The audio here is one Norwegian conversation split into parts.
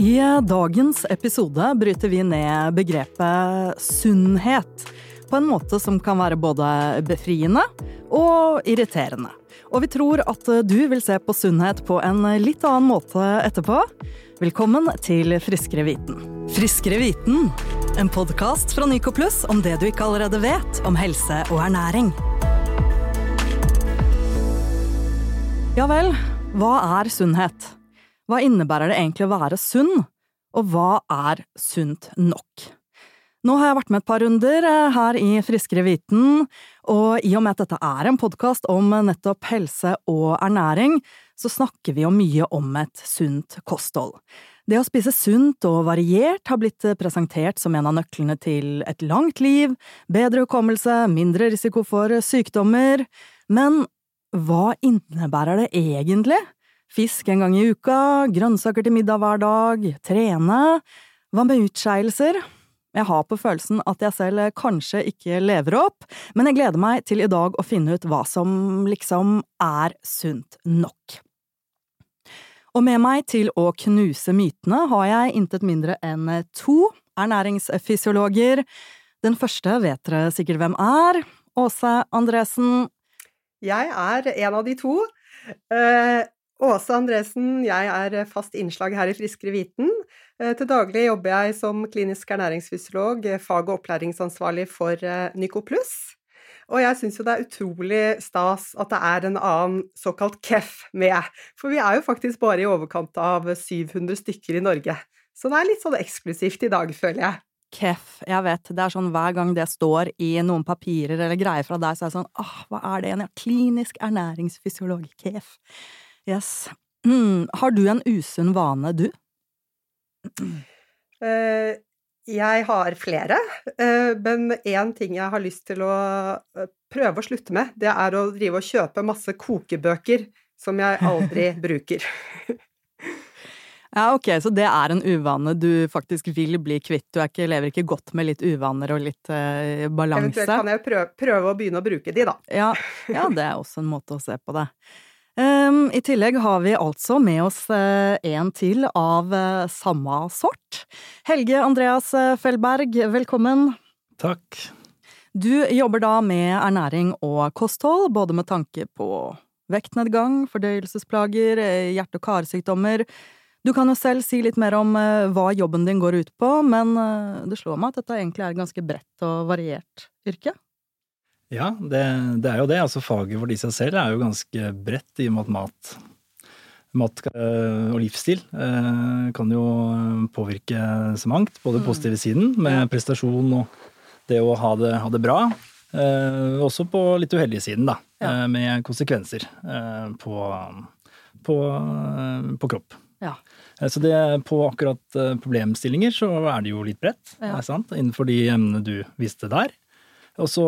I dagens episode bryter vi ned begrepet sunnhet på en måte som kan være både befriende og irriterende. Og vi tror at du vil se på sunnhet på en litt annen måte etterpå. Velkommen til Friskere viten. Friskere viten, en podkast fra Nyco Pluss om det du ikke allerede vet om helse og ernæring. Ja vel, hva er sunnhet? Hva innebærer det egentlig å være sunn, og hva er sunt nok? Nå har jeg vært med et par runder eh, her i Friskere viten, og i og med at dette er en podkast om nettopp helse og ernæring, så snakker vi jo mye om et sunt kosthold. Det å spise sunt og variert har blitt presentert som en av nøklene til et langt liv, bedre hukommelse, mindre risiko for sykdommer, men hva innebærer det egentlig? Fisk en gang i uka, grønnsaker til middag hver dag, trene… Hva med utskeielser? Jeg har på følelsen at jeg selv kanskje ikke lever opp, men jeg gleder meg til i dag å finne ut hva som liksom er sunt nok. Og med meg til å knuse mytene har jeg intet mindre enn to ernæringsfysiologer. Den første vet dere sikkert hvem er. Åse Andresen. Jeg er en av de to. Åse Andresen, jeg er fast innslag her i Friskere viten. Eh, til daglig jobber jeg som klinisk ernæringsfysiolog, eh, fag- og opplæringsansvarlig for Nycoplus. Nyco Og jeg syns jo det er utrolig stas at det er en annen såkalt KEF med, for vi er jo faktisk bare i overkant av 700 stykker i Norge. Så det er litt sånn eksklusivt i dag, føler jeg. KEF, jeg vet, det er sånn hver gang det står i noen papirer eller greier fra deg, så er det sånn åh, hva er det igjen, ja, klinisk ernæringsfysiolog, KEF. Yes. Mm. Har du en usunn vane, du? Uh, jeg har flere, uh, men én ting jeg har lyst til å uh, prøve å slutte med, det er å drive og kjøpe masse kokebøker som jeg aldri bruker. ja, ok, så det er en uvane du faktisk vil bli kvitt. Du ikke, lever ikke godt med litt uvaner og litt balanse? Eventuelt kan jeg prøve, prøve, å begynne å bruke de, da. ja, ja, det er også en måte å se på det. Um, I tillegg har vi altså med oss uh, en til av uh, samme sort. Helge Andreas uh, Fellberg, velkommen. Takk. Du jobber da med ernæring og kosthold, både med tanke på vektnedgang, fordøyelsesplager, hjerte- og karsykdommer. Du kan jo selv si litt mer om hva jobben din går ut på, men det slår meg at dette egentlig er et ganske bredt og variert yrke? Ja, det, det, er jo det. Altså Faget for de seg selv er jo ganske bredt, i og med at mat, mat øh, og livsstil øh, kan jo påvirke så mangt. Både mm. positive siden, med prestasjon og det å ha det, ha det bra. Også på litt uheldige siden, da. Ja. Med konsekvenser på, på, på kropp. Ja. Så det, på akkurat problemstillinger så er det jo litt bredt, ja. innenfor de emnene du viste der. Og så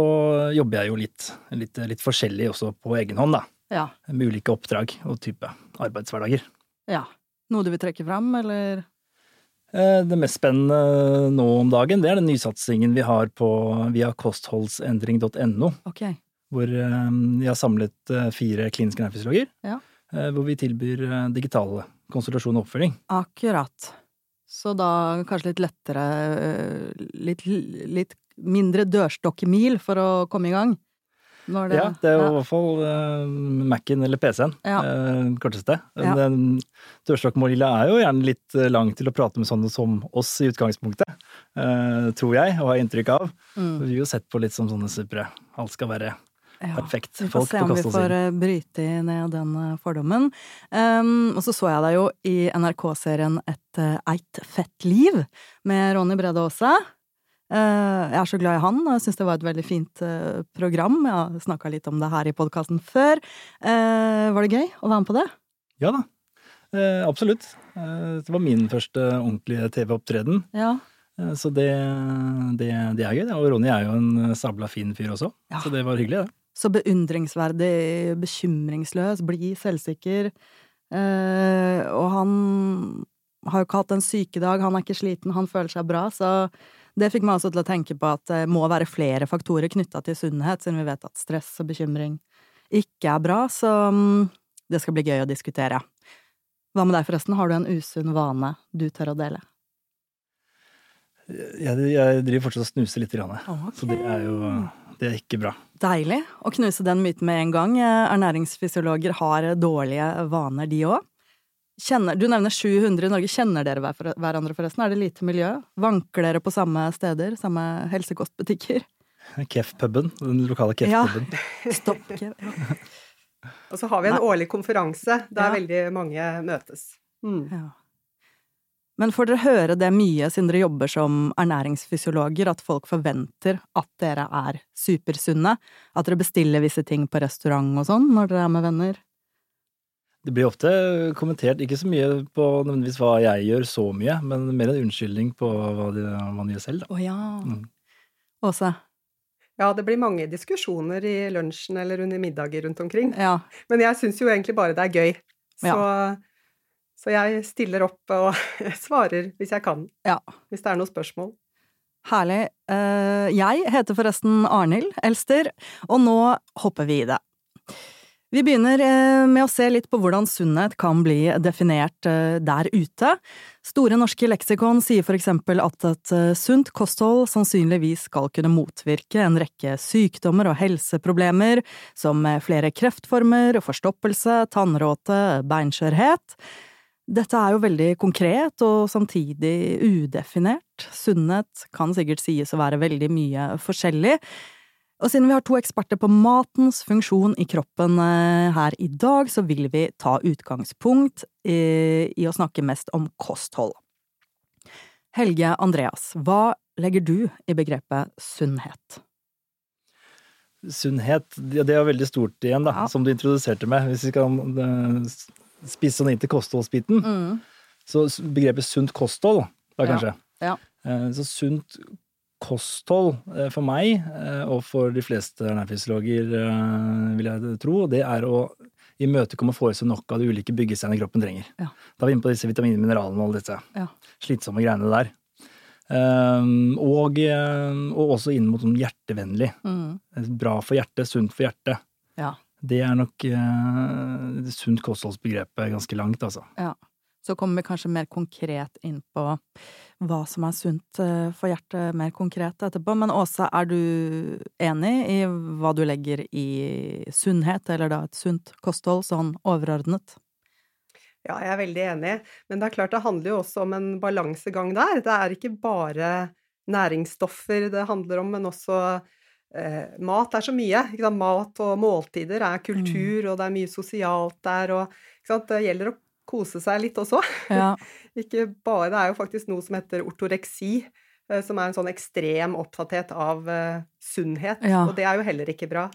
jobber jeg jo litt, litt, litt forskjellig også på egen hånd, da. Ja. Med ulike oppdrag og type arbeidshverdager. Ja. Noe du vil trekke fram, eller? Eh, det mest spennende nå om dagen, det er den nysatsingen vi har på, via kostholdsendring.no. Okay. Hvor eh, vi har samlet eh, fire kliniske nærfysiologer. Ja. Hvor vi tilbyr digitale konsultasjon og oppfølging. Akkurat. Så da kanskje litt lettere Litt, litt mindre dørstokkmil for å komme i gang? Det, ja, det er jo ja. i hvert fall uh, Mac-en eller PC-en, ja. uh, korteste. Ja. Dørstokkmålet er jo gjerne litt eh, lang til å prate med sånne som oss i utgangspunktet, uh, tror jeg, og har inntrykk av. Mm. Vi har jo sett på litt som sånne supre. Alt skal være perfekt. Vi får se om vi får bryte ned den fordommen. Um, og så så jeg deg jo i NRK-serien Et eit fett liv med Ronny Brede Aase. Eh, jeg er så glad i han, og jeg syns det var et veldig fint eh, program. Jeg har snakka litt om det her i podkasten før. Eh, var det gøy å være med på det? Ja da, absolutt. Det var min første ordentlige TV-opptreden. Ja. Så det, det, det, er gøy. Og Ronny er jo en sabla fin fyr også, ja. så det var hyggelig, det. Så beundringsverdig, bekymringsløs, blid, selvsikker. og han har jo ikke hatt en sykedag, han er ikke sliten, han føler seg bra, så det fikk meg også til å tenke på at det må være flere faktorer knytta til sunnhet, siden vi vet at stress og bekymring ikke er bra, så mm, det skal bli gøy å diskutere. Hva med deg, forresten? Har du en usunn vane du tør å dele? Jeg, jeg driver fortsatt og snuser litt, grann, Ok. så det er jo det er ikke bra. Deilig å knuse den myten med en gang. Ernæringsfysiologer har dårlige vaner, de òg. Du nevner 700 i Norge. Kjenner dere hver- hverandre, forresten? Er det lite miljø? Vanker dere på samme steder? Samme helsekostbutikker? Kef-puben, den lokale Ja. Kef-puben. Stopp. Ja. Og så har vi en Nei. årlig konferanse der Ja. veldig mange møtes. Mm. Ja. Men får dere høre det mye siden dere jobber som ernæringsfysiologer, at folk forventer at dere er supersunne? At dere bestiller visse ting på restaurant og sånn når dere er med venner? Det blir ofte kommentert, ikke så mye på nødvendigvis hva jeg gjør så mye, men mer en unnskyldning på hva de, man gjør selv. Da. Å ja. Mm. Åse? Ja, det blir mange diskusjoner i lunsjen eller under middager rundt omkring. Ja. Men jeg syns jo egentlig bare det er gøy. Så, så jeg stiller opp og svarer hvis jeg kan. Ja. Hvis det er noen spørsmål. Herlig. Eh, Jeg heter forresten Arnhild Elster, og nå hopper vi i det. Vi begynner eh, med å se litt på hvordan sunnhet kan bli definert eh, der ute. Store norske leksikon sier for eksempel at et eh, sunt kosthold sannsynligvis skal kunne motvirke en rekke sykdommer og helseproblemer, som flere kreftformer, forstoppelse, tannråte, beinskjørhet. Dette er jo veldig konkret og samtidig udefinert. Sunnhet kan sikkert sies å være veldig mye forskjellig. Og siden vi har to eksperter på matens funksjon i kroppen eh, her i dag, så vil vi ta utgangspunkt i, i å snakke mest om kosthold. Helge Andreas, hva legger du i begrepet sunnhet? Sunnhet, det er veldig stort igjen, da, Ja. som du introduserte med. Hvis vi kan eh, spisse sånn inn til kostholdsbiten. Så begrepet sunt kosthold, da kanskje. ja. Ja. Så sunt kosthold eh, for meg, eh, og for de fleste ernæringsfysiologer, eh, vil jeg tro, det er å imøtekomme og få i seg nok av de ulike byggesteinene kroppen trenger. Ja. Da er vi inne på disse vitaminene, mineralene og alle disse Ja. slitsomme greiene der. Um, og, og også inn mot sånn hjertevennlig. Mm. Bra for hjertet, sunt for hjertet. Ja. Det er nok uh, sunt kostholdsbegrepet ganske langt, altså. Ja. Så kommer vi kanskje mer konkret inn på hva som er sunt eh, for hjertet mer konkret etterpå. Men Åse, er du enig i hva du legger i sunnhet, eller da et sunt kosthold, sånn overordnet? Ja, jeg er veldig enig. Men det er klart det handler jo også om en balansegang der. Det er ikke bare næringsstoffer det handler om, men også eh, mat er så mye. Mat og måltider er kultur, og det er mye sosialt der, og det gjelder å kose seg litt også. Ja. Ikke bare, Det er jo faktisk noe som heter ortoreksi, eh, som er en sånn ekstrem opptatthet av eh, sunnhet, Ja. og det er jo heller ikke bra.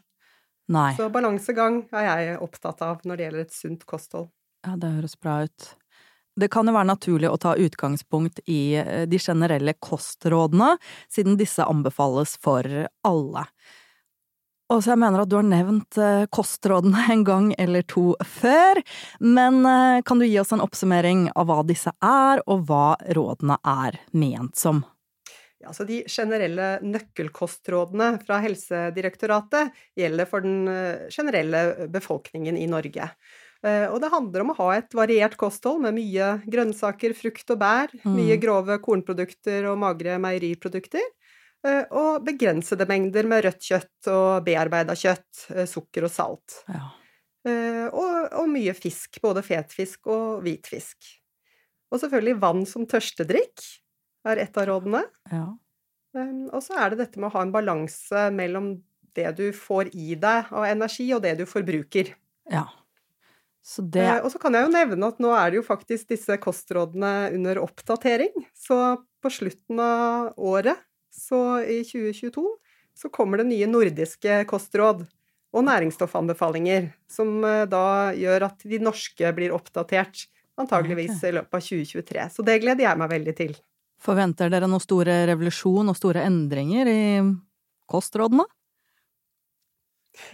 Nei. Så balansegang er jeg opptatt av når det gjelder et sunt kosthold. Ja, det høres bra ut. Det kan jo være naturlig å ta utgangspunkt i eh, de generelle kostrådene, siden disse anbefales for alle. Og så jeg mener at du har nevnt eh, kostrådene en gang eller to før, men eh, kan du gi oss en oppsummering av hva disse er, og hva rådene er ment som? Ja, så De generelle nøkkelkostrådene fra Helsedirektoratet gjelder for den eh, generelle befolkningen i Norge. Og det handler om å ha et variert kosthold med mye grønnsaker, frukt og bær, mye Mm. grove kornprodukter og magre meieriprodukter, og begrensede mengder med rødt kjøtt og bearbeida kjøtt, eh, sukker og salt. Ja. Eh, Og, og mye fisk, både fetfisk og hvitfisk. Og selvfølgelig vann som tørstedrikk er et av rådene. ja. Um, Og så er det dette med å ha en balanse mellom det du får i deg av energi, og det du forbruker. ja. Så det Eh, Og så kan jeg jo nevne at nå er det jo faktisk disse kostrådene under oppdatering. Så på slutten av året, så i 2022, så kommer det nye nordiske kostråd og næringsstoffanbefalinger, som eh, da gjør at de norske blir oppdatert, antageligvis i løpet av 2023. Så det gleder jeg meg veldig til. Forventer dere noen store revolusjon og store endringer i kostrådene?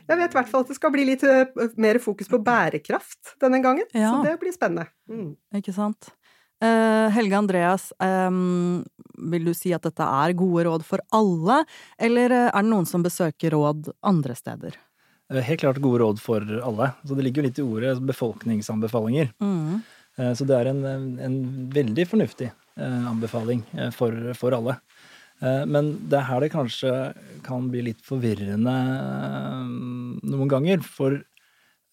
Jeg vet i hvert fall at det skal bli litt eh, mer fokus på bærekraft denne gangen, Ja. så det blir spennende. Mm. Ikke sant? Eh, Helge Andreas, vil du si at dette er gode råd for alle, eller eh, er det noen som besøker råd andre steder? Eh, Helt klart gode råd for alle. Så det ligger jo litt i ordet befolkningsanbefalinger. Mm. Så det er en, en veldig fornuftig anbefaling for, for alle. Men det er her det kanskje kan bli litt forvirrende noen ganger. For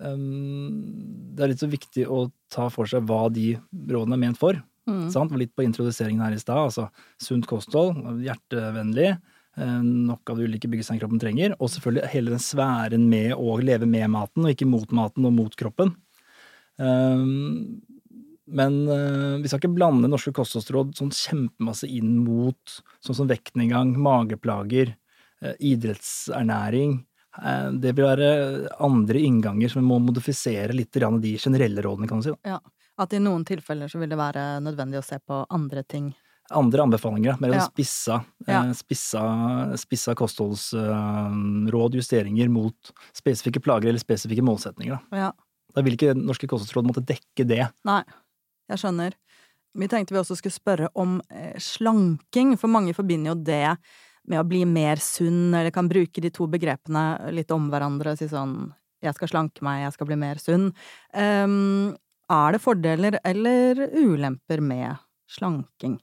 det er litt så viktig å ta for seg hva de rådene er ment for. Mm. Sant? Litt på introduseringen her i stad. Altså sunt kosthold, hjertevennlig. Eh, nok av de ulike byggesteinene kroppen trenger. Og selvfølgelig hele den sfæren med å leve med maten, og ikke mot maten og mot kroppen. Eh, men eh, vi skal ikke blande norske kostholdsråd sånn kjempemasse inn mot sånn som vektnedgang, mageplager, idrettsernæring. Det vil være andre innganger som vi må modifisere litt de generelle rådene, kan du si. Ja, At i noen tilfeller så vil det være nødvendig å se på andre ting andre anbefalinger, mer ja. spissa, ja. Eh, spissa, spissa kostholdsråd, justeringer mot spesifikke plager eller spesifikke målsetninger. Da. Ja. da vil ikke norske kostholdsråd måtte dekke det. Nei, jeg skjønner. Vi tenkte vi også skulle spørre om eh, slanking, for mange forbinder jo det med å bli mer sunn, eller kan bruke de to begrepene litt om hverandre, og si sånn jeg skal slanke meg, jeg skal bli mer sunn. Um, er det fordeler eller ulemper med slanking?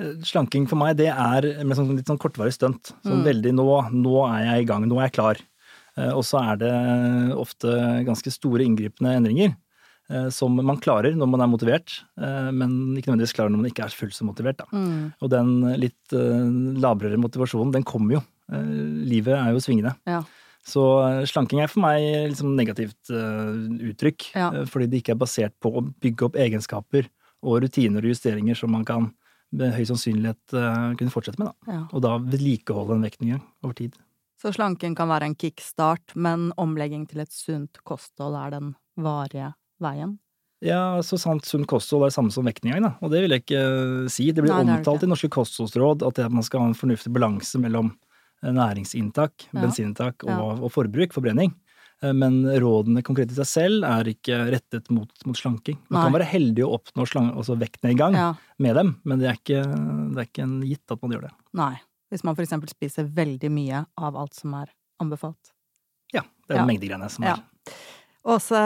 Eh, slanking for meg, det er med sånn, litt sånn kortvarig stunt. Sånn mm. veldig nå, nå er jeg i gang, nå er jeg klar. Eh, og så er det ofte ganske store inngripende endringer som man klarer når man er motivert, men ikke nødvendigvis klarer når man ikke er fullt så motivert. Mm. Og den litt labrere motivasjonen, den kommer jo. Livet er jo svingende. Ja. Så slanking er for meg liksom negativt uttrykk, ja. fordi det ikke er basert på å bygge opp egenskaper og rutiner og justeringer som man kan med høy sannsynlighet kunne fortsette med. Da. Ja. Og da vedlikeholde en vektnedgang over tid. Så slanking kan være en kickstart, men omlegging til et sunt kosthold er den varige veien? Ja, så sant sunt kosthold er det samme som vektnedgang, da. Og det vil jeg ikke uh, si. Det blir Nei, omtalt det i norske kostholdsråd at man skal ha en fornuftig balanse mellom eh, næringsinntak, ja. bensininntak og, ja. og forbruk, forbrenning. Eh, men rådene konkret i seg selv er ikke rettet mot, mot slanking. Man Nei. kan være heldig å oppnå slang, altså vektnedgang ja. med dem, men det er, ikke, det er ikke en gitt at man gjør det. Nei. Hvis man for eksempel spiser veldig mye av alt som er anbefalt. Ja. Det er ja. mengdegreiene som er. Åse,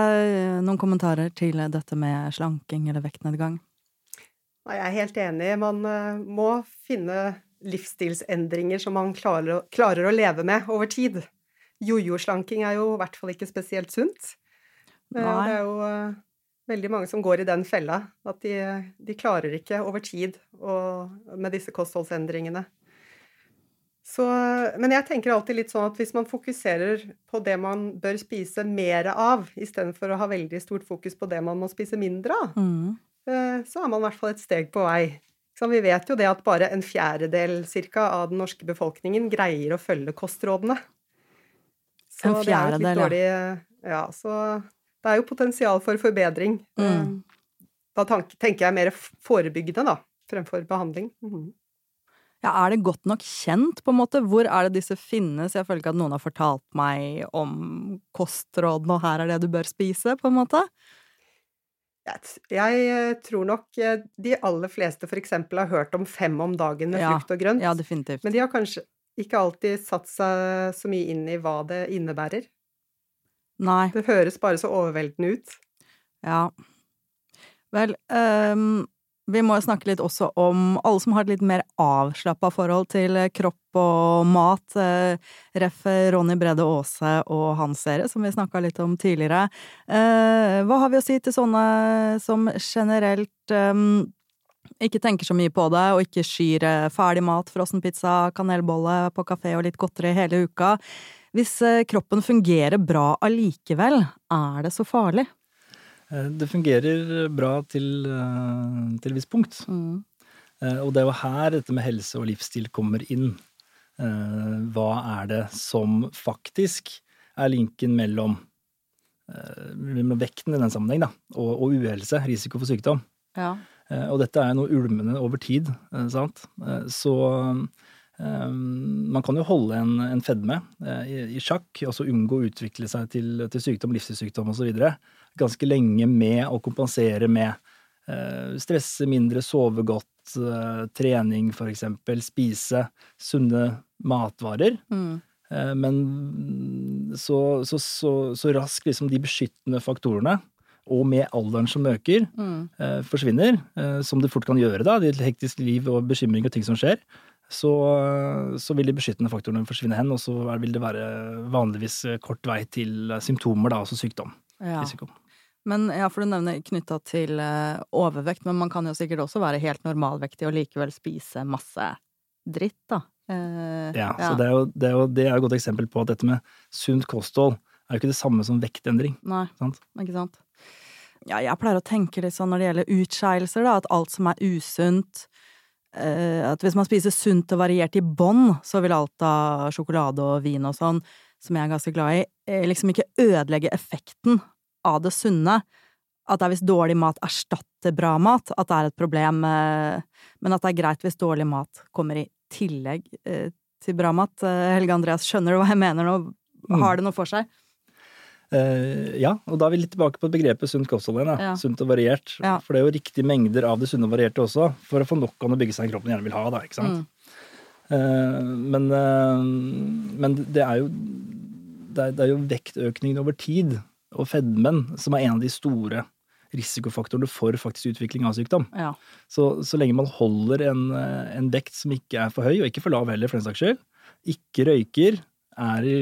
noen kommentarer til dette med slanking eller vektnedgang? Jeg er helt enig. Man uh, må finne livsstilsendringer som man klarer, klarer å leve med over tid. Jojo-slanking er jo i hvert fall ikke spesielt sunt. Eh, Nei. Det er jo veldig mange som går i den fella, at de, de klarer ikke over tid å, med disse kostholdsendringene. Så, men jeg tenker alltid litt sånn at hvis man fokuserer på det man bør spise mer av, istedenfor å ha veldig stort fokus på det man må spise mindre av, mm. uh, så er man i hvert fall et steg på vei. Så vi vet jo det at bare en fjerdedel cirka, av den norske befolkningen greier å følge kostrådene. Så en fjerdedel, ja. Ja, så det er jo potensial for forbedring. Mm. Eh, da tenker jeg mer forebyggende, da, fremfor behandling. Mm. Ja, er det godt nok kjent, på en måte? Hvor er det disse finnes? Jeg føler ikke at noen har fortalt meg om kostrådene, og her er det du bør spise, på en måte. Jeg eh, tror nok eh, de aller fleste eksempel har hørt om fem om dagen med ja, frukt og grønt. Ja, definitivt. Men de har kanskje ikke alltid satt seg så mye inn i hva det innebærer. Nei. Det høres bare så overveldende ut. Ja. Vel, um, vi må snakke litt også om alle som har et litt mer avslappa forhold til kropp og mat. Uh, ref. Ronny Brede Aase og hans serie, som vi snakka litt om tidligere. Uh, hva har vi å si til sånne som generelt ikke tenker så mye på det, og ikke skyr eh, ferdig mat, frossenpizza, kanelbolle på kafé og litt godteri hele uka. Hvis eh, kroppen fungerer bra allikevel, er det så farlig? Eh, det fungerer bra til, til et visst punkt. Mm. Og det er jo her dette med helse og livsstil kommer inn. Hva er det som faktisk er linken mellom, mellom vekten i den sammenheng da, og, og uhelse, risiko for sykdom? Ja. Eh, og dette er noe ulmende over tid, eh, sant. Eh, så man kan jo holde en, en fedme i, i, sjakk, og så unngå å utvikle seg til, til sykdom, livsstilssykdom osv. ganske lenge med å kompensere med stresse mindre, sove godt, trening f.eks., spise sunne matvarer. Mm. Men så, så, så, så raskt liksom de beskyttende faktorene og med alderen som øker, Mm. eh, forsvinner, eh, som det fort kan gjøre da, i et hektisk liv og bekymring og ting som skjer, så, så vil de beskyttende faktorene forsvinne hen, og så vil det være vanligvis eh, kort vei til eh, symptomer, da, altså sykdom. Ja. Risiko. Men ja, for du nevner knytta til eh, overvekt, men man kan jo sikkert også være helt normalvektig og likevel spise masse dritt, da. Eh, Ja, så det er, jo, det, er jo, det er et godt eksempel på at dette med sunt kosthold er jo ikke det samme som vektendring. Nei, Sant? ikke sant. Ja, jeg pleier å tenke litt sånn når det gjelder utskeielser, da, at alt som er usunt eh, At hvis man spiser sunt og variert i bånn, så vil alt av sjokolade og vin og sånn, som jeg er ganske glad i, eh, liksom ikke ødelegge effekten av det sunne. At det er hvis dårlig mat erstatter bra mat, at det er et problem, eh, men at det er greit hvis dårlig mat kommer i tillegg eh, til bra mat. Eh, Helge Andreas, skjønner du hva jeg mener nå? Mm. Har det noe for seg? Uh, ja, og da er vi litt tilbake på begrepet sunt kosthold igjen. Ja. Sunt og variert. Ja. For det er jo riktige mengder av det sunne og varierte også, for å få nok av en kropp man gjerne vil ha. da, ikke sant? Mm. Uh, men, uh, men det er jo det er, det er jo vektøkningen over tid og fedmen som er en av de store risikofaktorene for faktisk utvikling av sykdom. Ja. Så, så lenge man holder en, eh, en vekt som ikke er for høy, og ikke for lav heller, for den saks skyld, ikke røyker, er i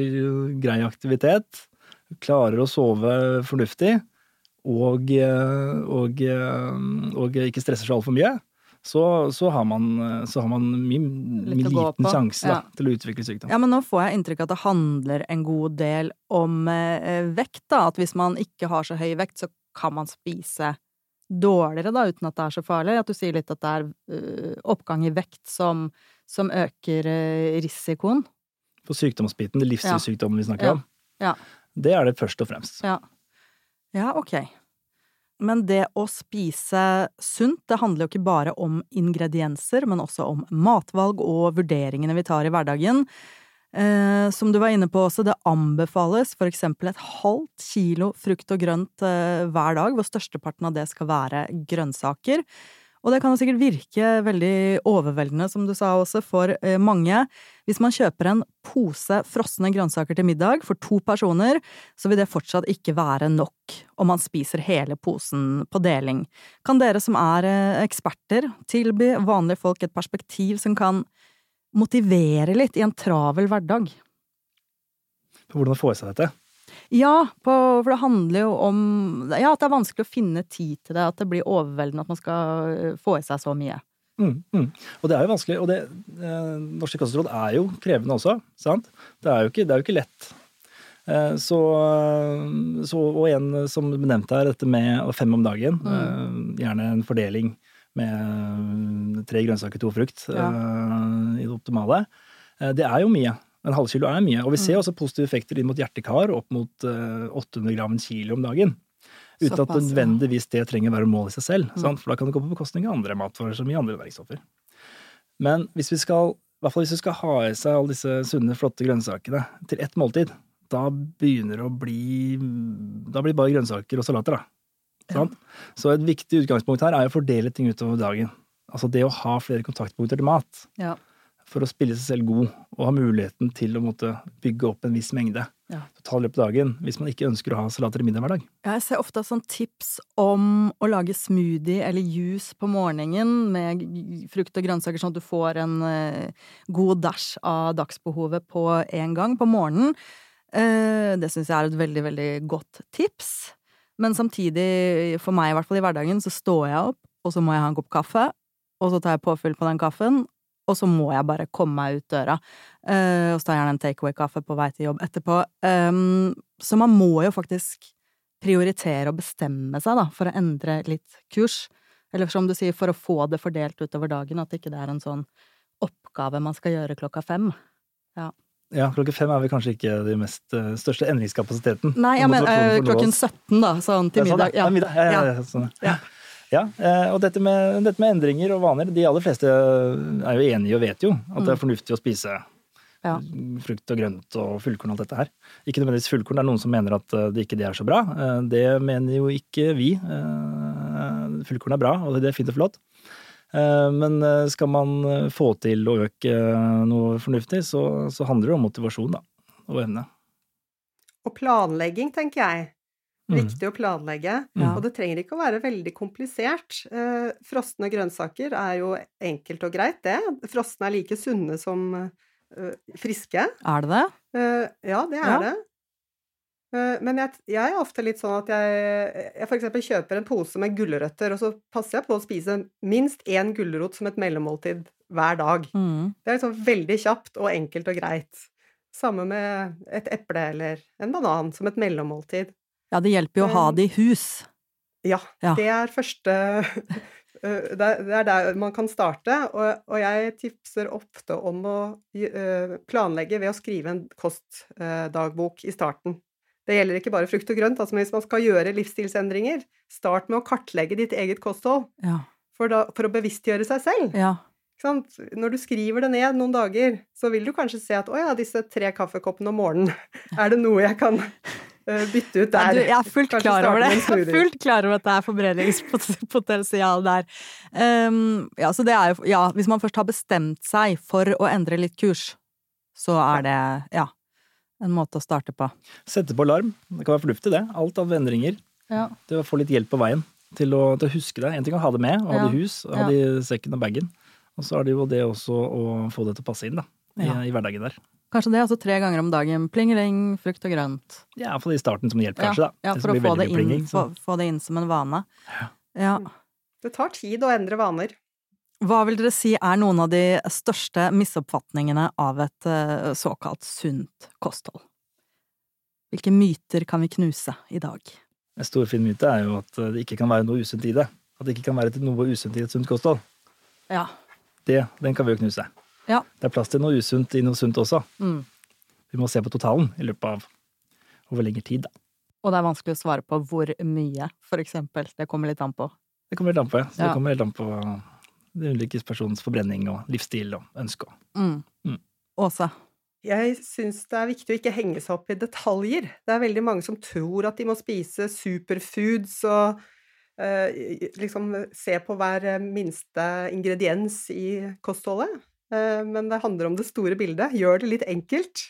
grei aktivitet, klarer å sove fornuftig, og, eh, og, eh, og ikke stresser seg altfor mye, så, så, har man, så har man mye, Litt liten sjanse Ja. til å utvikle sykdom. Ja, men nå får jeg inntrykk av at det handler en god del om eh, vekt, da. At hvis man ikke har så høy vekt, så kan man spise dårligere, da, uten at det er så farlig. At du sier litt at det er ø, oppgang i vekt som, som øker ø, risikoen. For sykdomsbiten, det livsstilssykdommen vi snakker Ja. om, Ja. det er det først og fremst. Ja. Ja, ok. Men det å spise sunt, det handler jo ikke bare om ingredienser, men også om matvalg og vurderingene vi tar i hverdagen. Eh, som du var inne på også, det anbefales for eksempel et halvt kilo frukt og grønt eh, hver dag, hvor størsteparten av det skal være grønnsaker. Og det kan jo sikkert virke veldig overveldende, som du sa også, for eh, mange. Hvis man kjøper en pose frosne grønnsaker til middag for to personer, så vil det fortsatt ikke være nok om man spiser hele posen på deling. Kan dere som er eh, eksperter, tilby vanlige folk et perspektiv som kan motivere litt i en travel hverdag? Hvordan få i seg dette? Ja, på, for det handler jo om ja, at det er vanskelig å finne tid til det, at det blir overveldende at man skal eh, få i seg så mye. Mm, mm. Og det er jo vanskelig, og det, eh, Norske kostråd er jo krevende også, sant? Det er jo ikke, det er jo ikke lett. Eh, så, så, og en som nevnt her, dette med fem om dagen, eh, gjerne en fordeling med tre grønnsaker, to frukt, Ja. eh, i det optimale. Eh, det er jo mye. En halvkilo er mye. Og vi ser også positive effekter inn mot hjerte-kar, opp mot eh, 800 gram en kilo om dagen. Uten at Såpass, ja. nødvendigvis det trenger å være mål i seg selv. Sant? For da kan det gå på bekostning av andre matvarer som mye andre næringsstoffer. Men hvis vi skal, i hvert fall hvis vi skal ha i seg alle disse sunne, flotte grønnsakene til ett måltid, da begynner det å bli Da blir det bare grønnsaker og salater, da. Sant? Så et viktig utgangspunkt her er å fordele ting utover dagen. Altså det å ha flere kontaktpunkter til mat Ja. For å spille seg selv god og ha muligheten til å måtte bygge opp en viss mengde Ja. totalt det av dagen, hvis man ikke ønsker å ha salater i middag hver dag. Jeg ser ofte sånn tips om å lage smoothie eller juice på morgenen med frukt og grønnsaker, sånn at du får en eh, god dash av dagsbehovet på en gang på morgenen. Eh, det syns jeg er et veldig, veldig godt tips. Men samtidig, for meg i hvert fall i hverdagen, så står jeg opp, og så må jeg ha en kopp kaffe, og så tar jeg påfyll på den kaffen, og så må jeg bare komme meg ut døra. Uh, og så tar jeg gjerne en takeaway-kaffe på vei til jobb etterpå. Um, så man må jo faktisk prioritere og bestemme seg, da, for å endre litt kurs. Eller som du sier, for å få det fordelt utover dagen, at ikke det er en sånn oppgave man skal gjøre klokka fem. Ja, klokken fem er vel kanskje ikke den mest eh, største endringskapasiteten. Nei, jeg mener klokken 17, da, sånn til Ja, sånn, middag. Ja, middag. Ja, ja, ja, sånn. Ja. Ja eh, og dette med, dette med endringer og vaner, de aller fleste er jo enige og vet jo at det er fornuftig å spise Mm. Ja. frukt og grønt og fullkorn og alt dette her. Ikke nødvendigvis fullkorn, det er noen som mener at eh, det ikke det er så bra. Eh, Det mener jo ikke vi. Eh, Fullkorn er bra, og det er fint og flott. Eh, Men eh, skal man eh, få til å øke eh, noe fornuftig, så, så handler det om motivasjon, da. Og evne. Og planlegging, tenker jeg. Mm. Viktig å planlegge. Ja. Og det trenger ikke å være veldig komplisert. Eh, frosne grønnsaker er jo enkelt og greit, det. Frosne er like sunne som eh, friske. Er det det? Eh, ja, det er Ja. det. Men jeg, jeg er ofte litt sånn at jeg, jeg eksempel kjøper en pose med gulrøtter, og så passer jeg på å spise minst én gulrot som et mellommåltid hver dag. Mm. Det er liksom veldig kjapt og enkelt og greit. Samme med et eple eller en banan som et mellommåltid. Ja, det hjelper jo å ha det i hus. Ja, Ja. det er første øh, Det er er der man kan starte, og, jeg tipser ofte om å øh, planlegge ved å skrive en kostdagbok i starten. Det gjelder ikke bare frukt og grønt. altså Hvis man skal gjøre livsstilsendringer, start med å kartlegge ditt eget kosthold, Ja. for, da, for å bevisstgjøre seg selv. ja. Når du skriver det ned noen dager, så vil du kanskje se at å ja, disse tre kaffekoppene om morgenen, er det noe jeg kan bytte ut Ja, der? du, jeg er fullt Kanskje klar over det. Jeg er fullt klar over at det er forbrenningspotensial der. Um, ja, så det er jo Ja, hvis man først har bestemt seg for å endre litt kurs, så er det ja, en måte å starte på. Sette på alarm. Det kan være fornuftig, det. Alt av endringer. Ja. Det å få litt hjelp på veien til å, til å huske det. En ting er å ha det med, og ha det i hus, ha det i sekken og bagen. Og så er det jo det også å få det til å passe inn, da. I, Ja. i hverdagen der. Kanskje det, altså tre ganger om dagen. Plingeling, frukt og grønt. Ja, iallfall i starten som hjelp, kanskje, da. Ja, Det for å få det, inn, plinging, så- få, få det inn som en vane. Ja. Det tar tid å endre vaner. Hva vil dere si er noen av de største misoppfatningene av et eh, såkalt sunt kosthold? Hvilke myter kan vi knuse i dag? En stor fin myte er jo at det ikke kan være noe usunt i det. At det ikke kan være noe usunt i et sunt kosthold. Ja. Det, den kan vi jo knuse. Ja. Det er plass til noe usunt i noe sunt også. Mm. Vi må se på totalen i løpet av over lengre tid, da. Og det er vanskelig å svare på hvor mye, for eksempel. Det kommer litt an på. Det kommer litt an på, ja. Så Ja. det kommer helt an på det ulike persons forbrenning og livsstil og ønske. Mm. Mm. Åse? Jeg syns det er viktig å ikke henge seg opp i detaljer. Det er veldig mange som tror at de må spise superfoods og eh, liksom se på hver minste ingrediens i kostholdet. Eh, men det handler om det store bildet. Gjør det litt enkelt.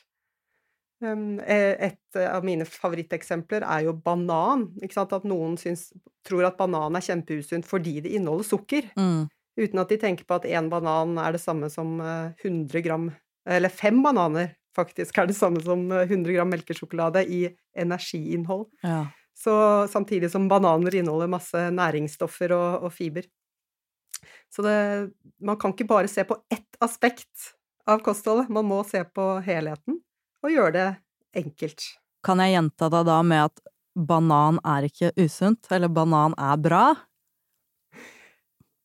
Um, eh, et av mine favoritteksempler er jo banan. At noen syns, tror at banan er kjempeusunt fordi det inneholder sukker. Mm. Uten at de tenker på at én banan er det samme som eh, 100 gram Eller fem bananer faktisk er det samme som eh, 100 gram melkesjokolade i energiinnhold. Ja. Så samtidig som bananer inneholder masse næringsstoffer og, og fiber. Så det, man kan ikke bare se på ett aspekt av kostholdet, man må se på helheten og gjøre det enkelt. Kan jeg gjenta det da med at banan er ikke usunt, eller banan er bra?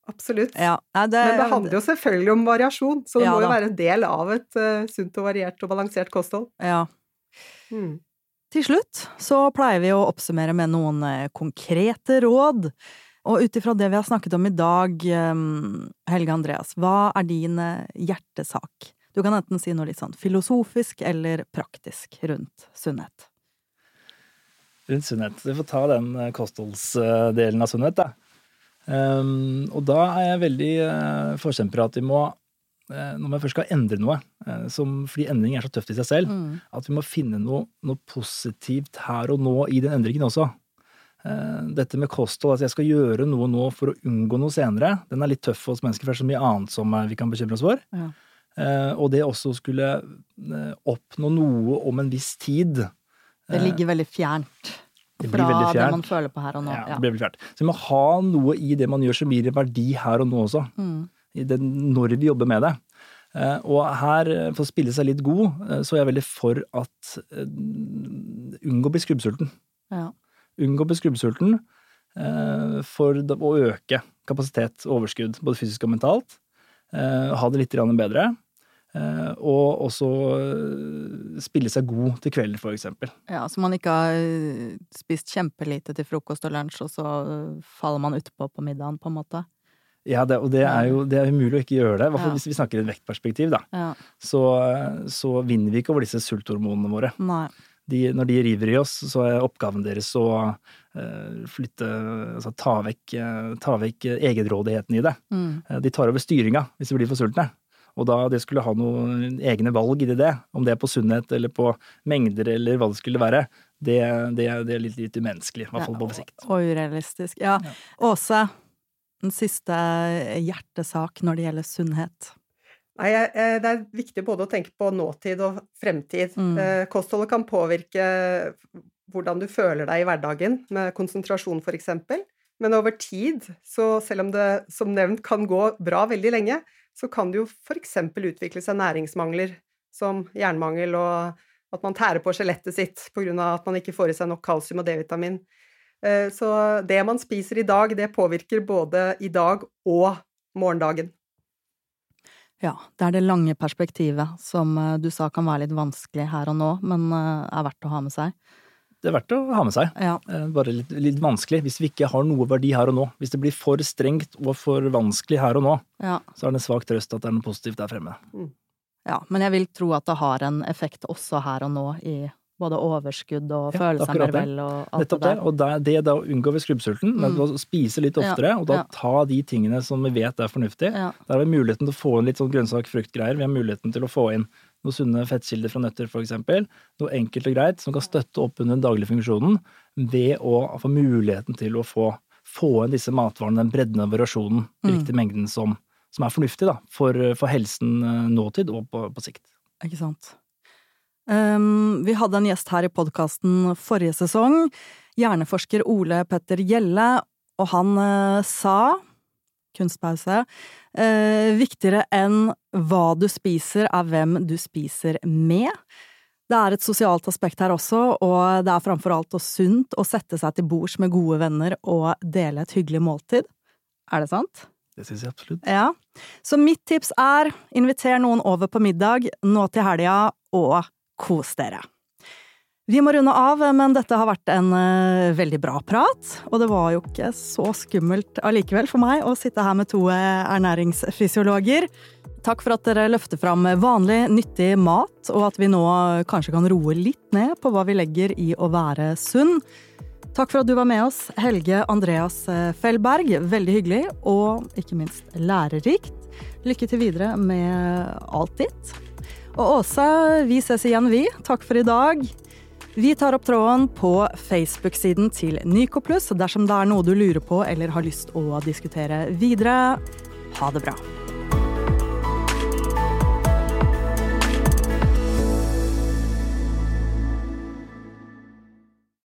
Absolutt. Ja. Det, Men det handler jo selvfølgelig om variasjon, så det Ja må jo da. være en del av et uh, sunt og variert og balansert kosthold. Ja. Mm. Til slutt så pleier vi å oppsummere med noen eh, konkrete råd. Og ut ifra det vi har snakket om i dag, eh, Helge Andreas, hva er din eh, hjertesak? Du kan enten si noe litt sånn filosofisk eller praktisk rundt sunnhet. Rundt sunnhet. Vi får ta den eh, kostholdsdelen av sunnhet, da. Og da er jeg veldig uh, forkjemper at vi må, eh, når vi først skal endre noe, eh, som, fordi endring er så tøft i seg selv, Mm. at vi må finne noe, noe positivt her og nå i den endringen også. Eh, dette med kosthold, at jeg skal gjøre noe nå for å unngå noe senere, den er litt tøff for oss mennesker, for det er så mye annet som eh, vi kan bekymre oss for. Ja. Eh, og det også skulle oppnå noe om en viss tid. Det ligger veldig fjernt Det fra veldig det man føler på her og nå. Ja, det blir veldig fjernt. Så vi må ha noe i det man gjør som gir en verdi her og nå også. Mm. I det, når vi jobber med det. Eh, og her, for å spille seg litt god, så er jeg veldig for at unngå å bli skrubbsulten. Ja. Unngå å bli skrubbsulten eh, for å øke kapasitet og overskudd, både fysisk og mentalt. Eh, ha det litt bedre. Eh, og også spille seg god til kvelden, for eksempel. ja, så man ikke har spist kjempelite til frokost og lunsj, og så faller man utpå på middagen, på en måte. Ja, det, og det er jo det er umulig å ikke gjøre det. I hvert fall Ja. hvis vi snakker i et vektperspektiv, da. Ja. Så, så vinner vi ikke over disse sulthormonene våre. Nei. De, når de river i oss, så er oppgaven deres å eh, flytte Altså ta vekk, eh, ta vekk egenrådigheten i det. Mm. Eh, De tar over styringa hvis de blir for sultne. Og da det skulle ha noen egne valg i det, om det er på sunnhet eller på mengder eller hva det skulle være, det, det, det er litt, litt umenneskelig, i hvert fall på sikt. Og urealistisk. Ja. Ja. Åse, den siste hjertesak når det gjelder sunnhet. Nei, eh, det er viktig både å tenke på nåtid og fremtid. Mm. Eh, Kostholdet kan påvirke hvordan du føler deg i hverdagen, med konsentrasjon eksempel. Men over tid, så selv om det som nevnt kan gå bra veldig lenge, så kan det jo eksempel utvikle seg næringsmangler som jernmangel og at man tærer på skjelettet sitt av at man ikke får i seg nok kalsium og D-vitamin. Eh, Så det man spiser i dag, det påvirker både i dag og morgendagen. Ja, det er det lange perspektivet som eh, du sa kan være litt vanskelig her og nå, men eh, er verdt å ha med seg. Det er verdt å ha med seg. Ja, Eh, Bare litt, litt vanskelig hvis vi ikke har noe verdi her og nå. Hvis det blir for strengt og for vanskelig her og nå, ja, så er det en svak trøst at det er noe positivt der fremme. ja. Men jeg vil tro at det har en effekt også her og nå i både overskudd og Ja, føle seg mer vel og alt Nettopp det der. Og det, det da unngår vi skrubbsulten, men Mm. å spise litt Ja, oftere, og da ja. ta de tingene som vi vet er fornuftig. Ja, Der har vi muligheten til å få inn litt sånn grønnsak, fruktgreier. Vi har muligheten til å få inn noen sunne fettkilder fra nøtter, eksempel. Noe enkelt og greit som kan støtte opp under den daglige funksjonen ved å få muligheten til å få, få inn disse matvarene, den bredden og variasjonen, i Mm. riktig mengden som, som er fornuftig da, for, for helsen eh, nåtid og på, på sikt. ikke sant. Um, vi hadde en gjest her i podkasten forrige sesong, hjerneforsker Ole Petter Gjelle, og han uh, sa, kunstpause, uh, viktigere enn hva du spiser er hvem du spiser med. Det er et sosialt aspekt her også, og det er framfor alt og sunt å sette seg til bords med gode venner og dele et hyggelig måltid. Er det sant? Det syns jeg absolutt. Ja. Så mitt tips er inviter noen over på middag nå til helga, og kos dere. Vi må runde av, men dette har vært en eh, veldig bra prat, og det var jo ikke så skummelt allikevel for meg å sitte her med to eh, ernæringsfysiologer. Takk for at dere løfter fram vanlig, nyttig mat, og at vi nå kanskje kan roe litt ned på hva vi legger i å være sunn. Takk for at du var med oss, Helge Andreas eh, Fellberg. Veldig hyggelig, og ikke minst lærerikt. Lykke til videre med alt ditt. Og Åse, vi ses igjen, vi. Takk for i dag. Vi tar opp tråden på Facebook-siden til Nycoplus dersom det er noe du lurer på eller har lyst å diskutere videre. Ha det bra.